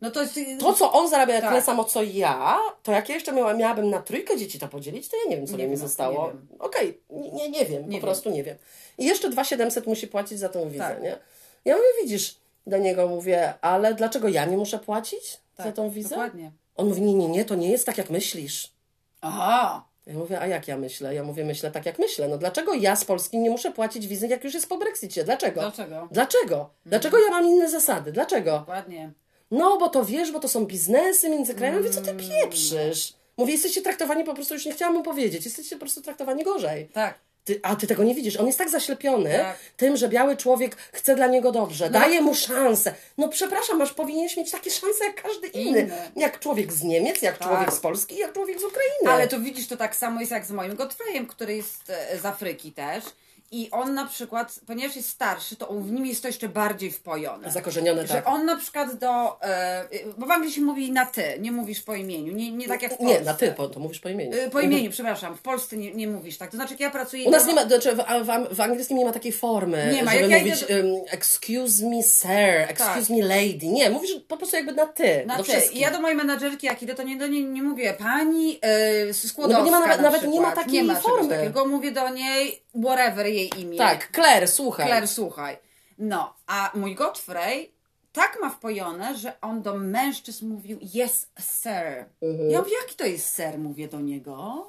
No to jest... to, co on zarabia Tak. tyle samo, co ja, to jak ja jeszcze miała, miałabym na trójkę dzieci to podzielić, to ja nie wiem, co Nie by mi wiem, zostało. nie. Okej, nie, nie, nie wiem, po wiem. prostu nie wiem. I jeszcze 2700 musi płacić za tą wizę, Tak. nie? Ja mówię, widzisz, do niego mówię, ale dlaczego ja nie muszę płacić za Tak, tą wizę? Dokładnie. On mówi, nie, nie, nie, to nie jest tak, jak myślisz. Aha. Ja mówię, a jak ja myślę? Ja mówię, myślę tak, jak myślę. No dlaczego ja z Polski nie muszę płacić wizy, jak już jest po Brexicie? Dlaczego? Dlaczego? Dlaczego? Dlaczego ja mam inne zasady? Dlaczego? Dokładnie. No, bo to wiesz, bo to są biznesy między krajami. Mówię, co ty pieprzysz? Mówię, jesteście traktowani po prostu, już nie chciałam mu powiedzieć, jesteście po prostu traktowani gorzej. Tak. Ty, a ty tego nie widzisz. On jest tak zaślepiony Tak. tym, że biały człowiek chce dla niego dobrze, daje mu szansę. No przepraszam, masz powinieneś mieć takie szanse jak każdy inny. Inne. Jak człowiek z Niemiec, jak Tak. człowiek z Polski, jak człowiek z Ukrainy. Ale to widzisz, to tak samo jest jak z moim Godfreyem, który jest e, z Afryki też. I on na przykład, ponieważ jest starszy, to w nim jest to jeszcze bardziej wpojone. Zakorzenione, Że tak. on na przykład do. E, bo w Anglii się mówi na ty, nie mówisz po imieniu. Nie, nie tak jak w Polsce. Nie, na ty, po, to mówisz po imieniu. E, Po imieniu, przepraszam. W Polsce nie, nie mówisz tak. To znaczy, jak ja pracuję. U nas nie ma, znaczy w, w, w angielskim nie ma takiej formy, Nie ma. żeby Jak ja mówić idę um, excuse me sir, excuse me lady. Nie, mówisz po prostu jakby na ty, na do ty. wszystkich. I ja do mojej menadżerki, jak idę, to nie, do niej nie mówię pani yy, Skłodowska No nie ma nawet- na nawet nie ma takiej nie ma formy. takiego. Mówię do niej whatever jej imię. Tak, Claire, słuchaj. Claire, słuchaj. No, a mój Godfrey tak ma wpojone, że on do mężczyzn mówił yes, sir. Mhm. Ja mówię, jaki to jest sir? Mówię do niego.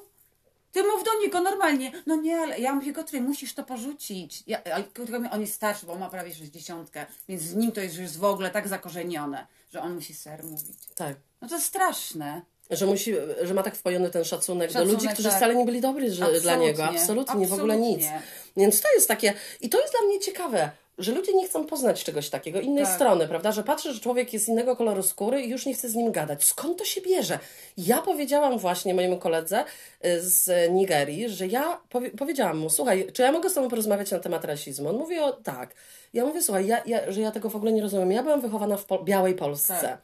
Ty mów do niego normalnie. No nie, ale ja mówię, Godfrey, musisz to porzucić. Ja, on jest starszy, bo on ma prawie 60, więc z nim to jest już w ogóle tak zakorzenione, że on musi sir mówić. Tak. No to jest straszne. Że, musi, że ma tak wpojony ten szacunek, do Szacunek, ludzi, którzy tak. wcale nie byli dobrzy że, dla Absolutnie. niego. Absolutnie, w ogóle nic. Absolutnie. Więc to jest takie, i to jest dla mnie ciekawe, że ludzie nie chcą poznać czegoś takiego, innej Tak. strony, prawda? Że patrzę, że człowiek jest innego koloru skóry i już nie chce z nim gadać. Skąd to się bierze? Ja powiedziałam właśnie mojemu koledze y, z Nigerii, że ja powie, powiedziałam mu, słuchaj, czy ja mogę z tobą porozmawiać na temat rasizmu? On mówi, o tak. Ja mówię, słuchaj, ja, ja, że ja tego w ogóle nie rozumiem. Ja byłam wychowana w Pol- białej Polsce. Tak.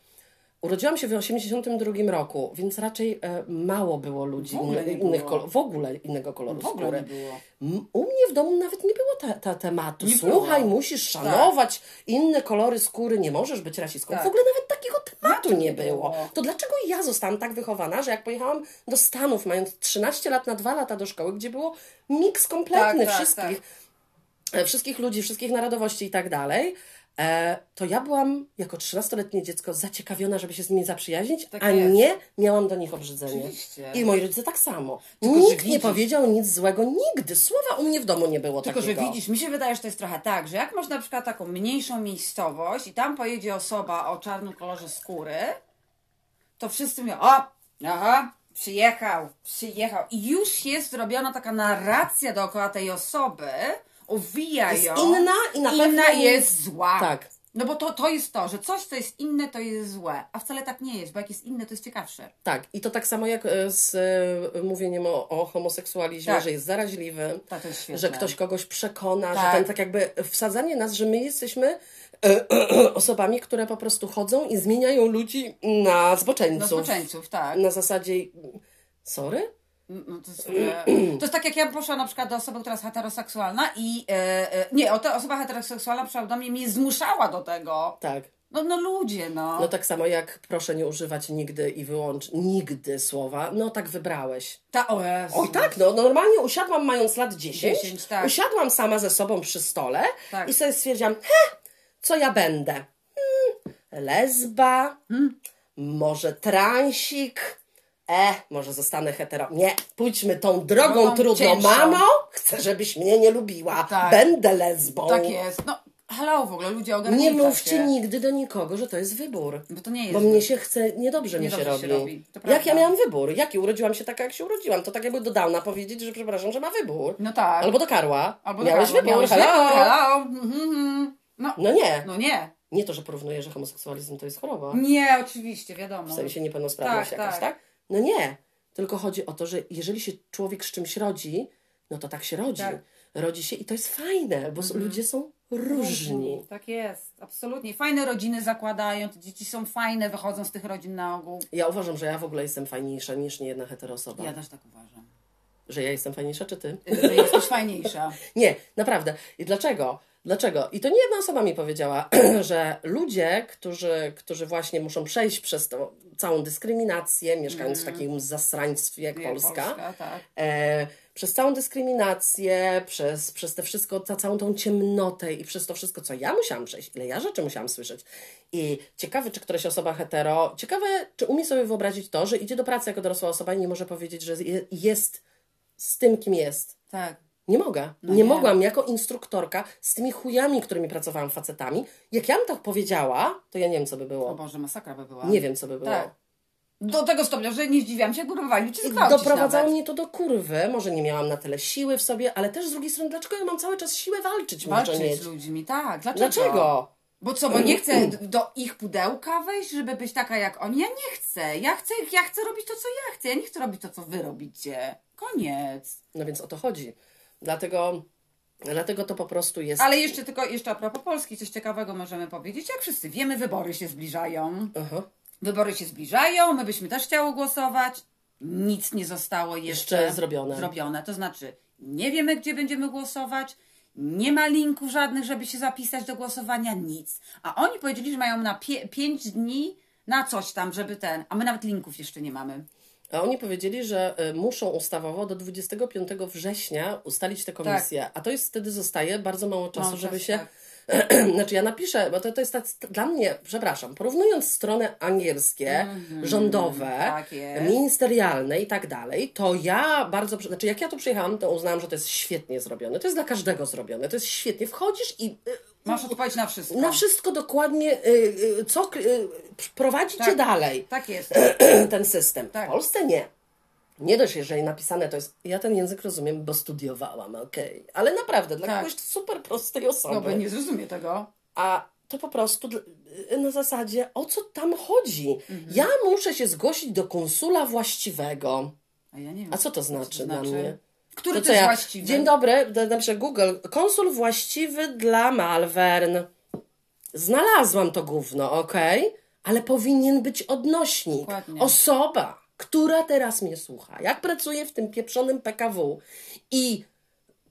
Urodziłam się w 1982 roku, więc raczej e, mało było ludzi innych było. kolor, w ogóle innego koloru W ogóle skóry. U mnie w domu nawet nie było te tematu. Nie Słuchaj, było. musisz szanować inne kolory skóry, nie możesz być rasistką. Tak. W ogóle nawet takiego tematu Jak nie było. To dlaczego ja zostałam tak wychowana, że jak pojechałam do Stanów, mając 13 lat na 2 lata do szkoły, gdzie było miks kompletny Tak, tak, wszystkich, e, wszystkich ludzi, wszystkich narodowości i tak dalej, to ja byłam jako 13-letnie dziecko zaciekawiona, żeby się z nimi zaprzyjaźnić, Tak a jest. nie miałam do nich obrzydzenie. Oczywiście. I moi rodzice tak samo. Tylko, że Nikt nie powiedział nic złego, nigdy. Słowa u mnie w domu nie było Tylko, że takiego. widzisz, mi się wydaje, że to jest trochę tak, że jak masz na przykład taką mniejszą miejscowość i tam pojedzie osoba o czarnym kolorze skóry, to wszyscy mówią, o, aha, przyjechał, przyjechał. I już jest zrobiona taka narracja dookoła tej osoby, owija Jest ją. inna i na inna pewno jest zła. Tak. No bo to, to jest to, że coś, co jest inne, to jest złe. A wcale tak nie jest, bo jak jest inne, to jest ciekawsze. Tak, i to tak samo jak e, z e, mówieniem o, o homoseksualizmie, Tak. że jest zaraźliwy, Tak, jest że ktoś kogoś przekona, że Tak. ten tak jakby wsadzanie nas, że my jesteśmy e, osobami, które po prostu chodzą i zmieniają ludzi na zboczeńców. zboczeńców, tak. Na zasadzie, sorry? No to, jest, to jest tak, jak ja poszłam na przykład do osoby, która jest heteroseksualna i e, e, nie, o ta osoba heteroseksualna do mnie zmuszała do tego. Tak. No, no ludzie, no. No tak samo jak proszę nie używać nigdy i wyłącz nigdy słowa, no tak wybrałeś. Ta, o Jezu. Oj tak, no normalnie usiadłam mając lat 10, 10, tak. usiadłam sama ze sobą przy stole Tak. i sobie stwierdziłam, he, co ja będę? Hmm, lesba, Hmm. może transik, e, może zostanę hetero. Nie, pójdźmy tą drogą Drogą trudną, cięższą. mamo, chcę, żebyś mnie nie lubiła, Tak. będę lesbą. Tak jest. No, hello w ogóle, ludzie Nie ogarnijcie mówcie nigdy do nikogo, że to jest wybór. Bo to nie jest. Bo mnie się chce, niedobrze mi się Niedobrze robi. się robi, to Jak prawda. ja miałam wybór? Jaki? Urodziłam się taka, jak się urodziłam. To tak jakby do Downa powiedzieć, że przepraszam, że ma wybór. No tak. Albo do Karła. Albo Miałeś Karła. wybór, Miałeś hello. wybór, hello. Mhm, mhm. No, No nie. no nie. Nie to, że porównuję, że homoseksualizm to jest choroba. Nie, oczywiście, wiadomo. W sensie niepełnosprawność Tak, jakaś, tak. tak. No nie. Tylko chodzi o to, że jeżeli się człowiek z czymś rodzi, no to tak się rodzi. Tak. Rodzi się i to jest fajne, bo ludzie są różni. Tak jest, absolutnie. Fajne rodziny zakładają, te dzieci są fajne, wychodzą z tych rodzin na ogół. Ja uważam, że ja w ogóle jestem fajniejsza niż niejedna heteroosoba. Ja też tak uważam. Że ja jestem fajniejsza, czy ty? Że jesteś fajniejsza. Nie, naprawdę. I dlaczego? Dlaczego? I to nie jedna osoba mi powiedziała, że ludzie, którzy, którzy właśnie muszą przejść przez tą całą dyskryminację, mieszkając w takim zasraństwie jak, Mm. Polska, Polska, tak. e, przez całą dyskryminację, przez, przez te wszystko, ta, całą tą ciemnotę i przez to wszystko, co ja musiałam przejść, ile ja rzeczy musiałam słyszeć. I ciekawe, czy któraś osoba hetero, ciekawe, czy umie sobie wyobrazić to, że idzie do pracy jako dorosła osoba i nie może powiedzieć, że je- jest z tym, kim jest. Tak. Nie mogę. nie, nie. mogłam jako instruktorka z tymi chujami, którymi pracowałam facetami. Jak ja bym tak powiedziała, to ja nie wiem, co by O było. Boże, masakra by była. Nie wiem, co by było. Tak. Do tego stopnia, że nie zdziwiłam się, próbowali cię zgwałcić Doprowadzało nawet. mnie to do kurwy. Może nie miałam na tyle siły w sobie, ale też z drugiej strony, dlaczego ja mam cały czas siłę walczyć? Walczyć z ludźmi, tak. Dlaczego? Dlaczego? Bo co, bo nie chcę d- do ich pudełka wejść, żeby być taka jak oni? Ja nie chcę. Ja chcę, ja chcę robić to, co ja chcę. Ja nie chcę robić to, co wy robicie. Koniec. No więc o to chodzi. Dlatego, dlatego to po prostu jest. Ale jeszcze tylko, jeszcze a propos Polski, coś ciekawego możemy powiedzieć. Jak wszyscy wiemy, wybory się zbliżają. Aha. Wybory się zbliżają, my byśmy też chciały głosować. Nic nie zostało jeszcze, Jeszcze zrobione. zrobione. To znaczy, nie wiemy, gdzie będziemy głosować. Nie ma linków żadnych, żeby się zapisać do głosowania, nic. A oni powiedzieli, że mają na pie- pięć dni na coś tam, żeby ten. A my nawet linków jeszcze nie mamy. A oni powiedzieli, że y, muszą ustawowo do 25 września ustalić tę komisję. A to jest wtedy zostaje bardzo mało czasu, żeby się. tak. znaczy ja napiszę, bo to, to jest tak, dla mnie, przepraszam, porównując strony angielskie, rządowe, Mhm. tak ministerialne i tak dalej, to ja bardzo, znaczy jak ja tu przyjechałam, to uznałam, że to jest świetnie zrobione. To jest dla każdego zrobione. To jest świetnie. Wchodzisz i y, Masz odpowiedź na wszystko. na wszystko dokładnie, y, y, co y, prowadzi cię Tak. dalej Tak jest. ten system. Tak. W Polsce nie. Nie dość, jeżeli napisane to jest. Ja ten język rozumiem, bo studiowałam, okej. Ale naprawdę, dla Tak. kogoś super prostej No osoby. bo nie zrozumie tego. A to po prostu na zasadzie, o co tam chodzi? Mhm. Ja muszę się zgłosić do konsula właściwego. A ja nie wiem. A co to znaczy, dla mnie? Który To to, jest ja? właściwy? Dzień dobry, napiszę Google. Konsul właściwy dla Malvern. Znalazłam to gówno, okej? Ale powinien być odnośnik. Dokładnie. Osoba, która teraz mnie słucha, jak pracuje w tym pieprzonym PKW i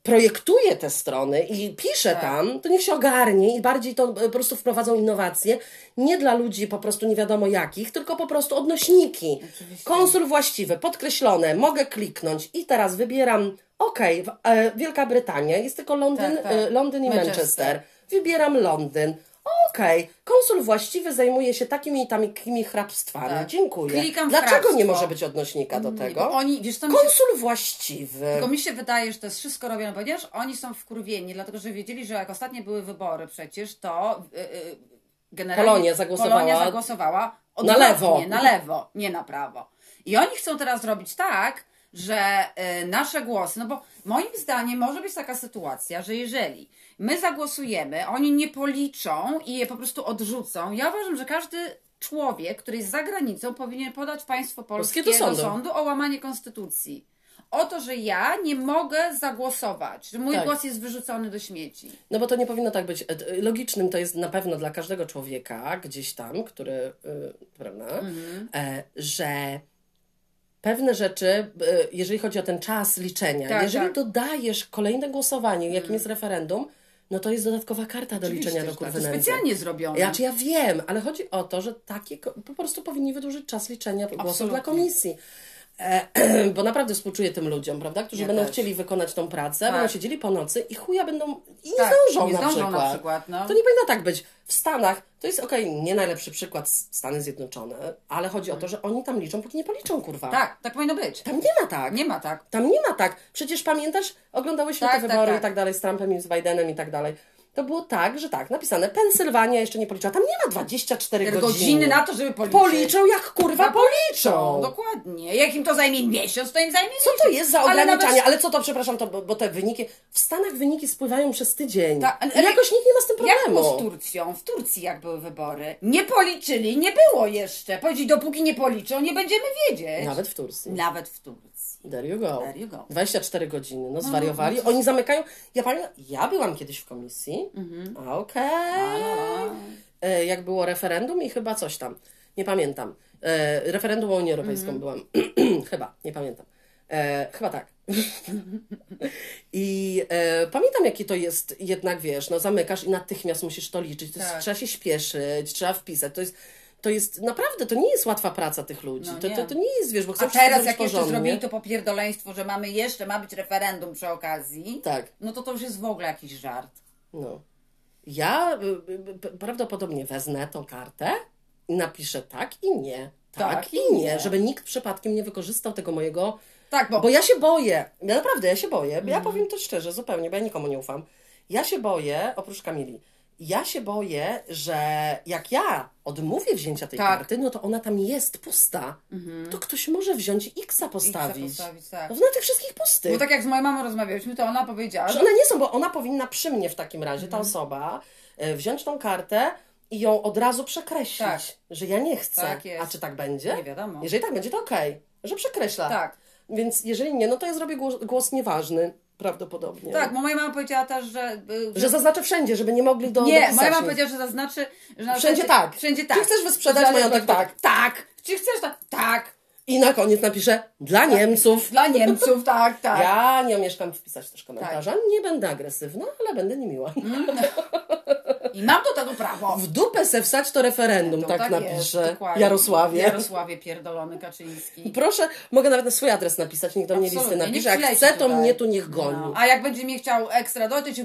projektuje te strony i pisze Tak. tam, to niech się ogarnie i bardziej to e, po prostu wprowadzą innowacje. Nie dla ludzi po prostu nie wiadomo jakich, tylko po prostu odnośniki. Oczywiście. Konsul właściwy, podkreślone, mogę kliknąć i teraz wybieram, okej, e, Wielka Brytania, jest tylko Londyn, Tak, tak. e, Londyn i Manchester. Manchester. Wybieram Londyn. Okej, konsul właściwy zajmuje się takimi i takimi hrabstwami. Tak. Dziękuję. Klikam Dlaczego nie hrabstwo. może być odnośnika do tego? Oni, wiesz, mi się Konsul właściwy. Tylko mi się wydaje, że to jest wszystko robione, ponieważ oni są wkurwieni, dlatego że wiedzieli, że jak ostatnie były wybory przecież, to yy, yy, generalnie Polonia zagłosowała- Polonia zagłosowała Na lewo. na lewo, nie na prawo. I oni chcą teraz zrobić tak, że yy, nasze głosy, no bo moim zdaniem może być taka sytuacja, że jeżeli my zagłosujemy, oni nie policzą i je po prostu odrzucą, ja uważam, że każdy człowiek, który jest za granicą, powinien podać państwo polskie do do sądu. sądu o łamanie konstytucji. O to, że ja nie mogę zagłosować, że mój Tak. głos jest wyrzucony do śmieci. No bo to nie powinno tak być. E, Logicznym to jest na pewno dla każdego człowieka gdzieś tam, który, y, prawda, e, że pewne rzeczy, e, jeżeli chodzi o ten czas liczenia, Tak, jeżeli tak. dodajesz kolejne głosowanie, jakim jest referendum, no to jest dodatkowa karta do Oczywiście, liczenia do tak. kurwy To nędzy. specjalnie zrobione. Ja, czy ja wiem, ale chodzi o to, że takie po prostu powinni wydłużyć czas liczenia głosów dla komisji. E, bo naprawdę współczuję tym ludziom, prawda, którzy Ja będą też. chcieli wykonać tą pracę, Tak. będą siedzieli po nocy i chuja będą i nie Tak, zdążą, nie na, zdążą przykład. na przykład, no. To nie powinno tak być. W Stanach to jest okej, nie najlepszy przykład Stany Zjednoczone, ale chodzi o to, że oni tam liczą, póki nie policzą, kurwa. Tak, tak powinno być. Tam nie ma tak. Nie ma tak. Tam nie ma tak. Przecież pamiętasz, oglądałyśmy Tak, te tak, wybory tak. i tak dalej z Trumpem i z Bidenem i tak dalej. To było tak, że tak, napisane Pensylwania jeszcze nie policzyła. Tam nie ma 24 Godziny, godziny. na to, żeby policzyć. Policzą jak kurwa policzą. Dokładnie. Jak im to zajmie miesiąc, to im zajmie Co to jest za Ale ograniczanie? nawet- Ale co to, przepraszam, to, bo, te wyniki, w Stanach wyniki spływają przez tydzień. Tak, ale- jakoś nikt nie ma z tym Jak problemu. było z Turcją? W Turcji jak były wybory? Nie policzyli, nie było jeszcze. Powiedzieli, dopóki nie policzą, nie będziemy wiedzieć. Nawet w Turcji. Nawet w Turcji. There you go. There you go. 24 godziny, no zwariowali. Oni zamykają. Ja pamiętam, ja byłam kiedyś w komisji. Mhm. Okej. E, Jak było referendum i chyba coś tam. Nie pamiętam. E, referendum o Unię Europejską Mhm. byłam. chyba, nie pamiętam. E, chyba tak. I e, pamiętam, jaki to jest, jednak wiesz, no zamykasz i natychmiast musisz to liczyć. To jest, Tak. trzeba się śpieszyć, trzeba wpisać. To jest, to jest naprawdę, to nie jest łatwa praca tych ludzi. No to, nie. to, to nie jest, wiesz, bo A chcesz teraz zrobić jak jeszcze porządnie. zrobili to popierdoleństwo, że mamy jeszcze, ma być referendum przy okazji, Tak. no to to już jest w ogóle jakiś żart. No. Ja y, y, y, prawdopodobnie wezmę tą kartę i napiszę tak i nie. Tak, Tak i i nie, nie. żeby nikt przypadkiem nie wykorzystał tego mojego. Tak, bo, Bo ja się boję. Ja naprawdę, ja się boję. Mhm. Ja powiem to szczerze, zupełnie, bo ja nikomu nie ufam. Ja się boję, oprócz Kamili, ja się boję, że jak ja odmówię wzięcia tej Tak. karty, no to ona tam jest pusta. To ktoś może wziąć i X postawić. postawić, tak. No, na tych wszystkich pustych. Bo tak jak z moją mamą rozmawialiśmy, to ona powiedziała, Że one nie są, bo ona powinna przy mnie w takim razie, Mhm. ta osoba, e, wziąć tą kartę i ją od razu przekreślić, Tak. że ja nie chcę. Tak. A czy tak będzie? Nie wiadomo. Jeżeli tak będzie, to okej, że przekreśla. Tak. Więc jeżeli nie, no to ja zrobię głos, głos nieważny, prawdopodobnie. Tak, bo moja mama powiedziała też, że... y, Że zaznaczę wszędzie, żeby nie mogli do Nie, moja mama powiedziała, że zaznaczy... Że Wszędzie tak. Wszędzie Czy tak. chcesz wysprzedać Że- majątek? Tak. Tak. Czy chcesz tak? Tak. I na koniec napiszę dla Niemców. Dla Niemców, tak, tak. Ja nie omieszkam wpisać też komentarza. Nie będę agresywna, ale będę niemiła. I mam do tego prawo. W dupę se wsać to referendum, To tak, jest, napiszę. Jarosławie. Jarosławie pierdolony Kaczyński. Proszę, mogę nawet na swój adres napisać, niech do mnie listy napisze. Jak chce, to tutaj. mnie tu niech goni. No. A jak będzie mnie chciał ekstra dojść,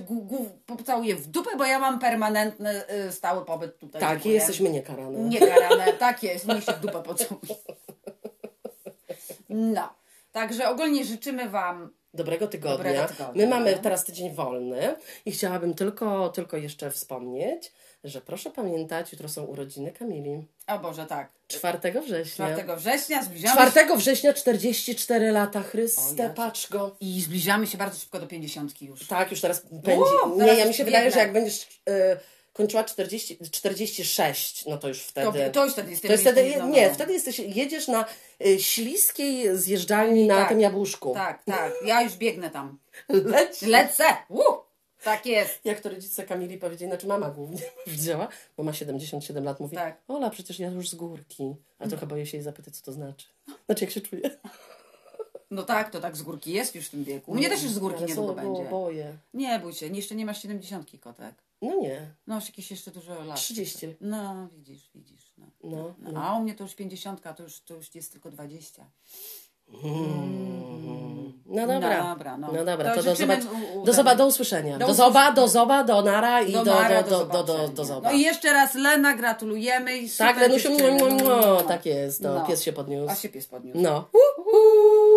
to pocałuję w dupę, bo ja mam permanentny, y, stały pobyt tutaj. Tak, Dziękuję. jesteśmy niekarane. Niekarane, tak jest, niech się w dupę pocałuje. No, także ogólnie życzymy Wam Dobrego tygodnia. Dobrego tygodnia. My mamy teraz tydzień wolny i chciałabym tylko, tylko jeszcze wspomnieć, że proszę pamiętać, jutro są urodziny Kamili. O Boże, tak. 4 września. 4 września zbliżamy się 4 września 44 lata, Chryste, patrz go. i zbliżamy się bardzo szybko do 50 już. Tak, już teraz pędzi. Uuu, nie, teraz ja mi się wydaje, że jak będziesz y, kończyła 40, 46, no to już To, wtedy... to już wtedy jest To wtedy, znowu. nie, wtedy jesteś, jedziesz na y, śliskiej zjeżdżalni na Tak, tym jabłuszku. Tak, tak. Ja już biegnę tam. Lecę! Uh, tak jest. Jak to rodzice Kamili powiedzieli, znaczy mama głównie powiedziała, bo ma 77 lat, mówi, Tak. Ola, przecież ja już z górki. A trochę boję się jej zapytać, co to znaczy. Znaczy, jak się czuję. No tak, to tak z górki jest już w tym wieku. Mnie też już z górki niedługo będzie. boję. Nie bój się, jeszcze nie masz 70 kotek. No nie, No już jakieś jeszcze dużo lat. 30. No widzisz, widzisz. No. No, No, A u mnie to już 50, to już, to już jest tylko 20. No dobra. No dobra, no. No dobra, To to, do, zobac- u- u- do, zoba, do usłyszenia. Do Do, zoba, do zoba, do nara i do, do, Mara, do, do, do, do, zoba. No i jeszcze raz Lena, gratulujemy. i tak, Lenusiu, mu, mu, tak jest. No, No. Pies się podniósł. A się pies podniósł. No. Uhu.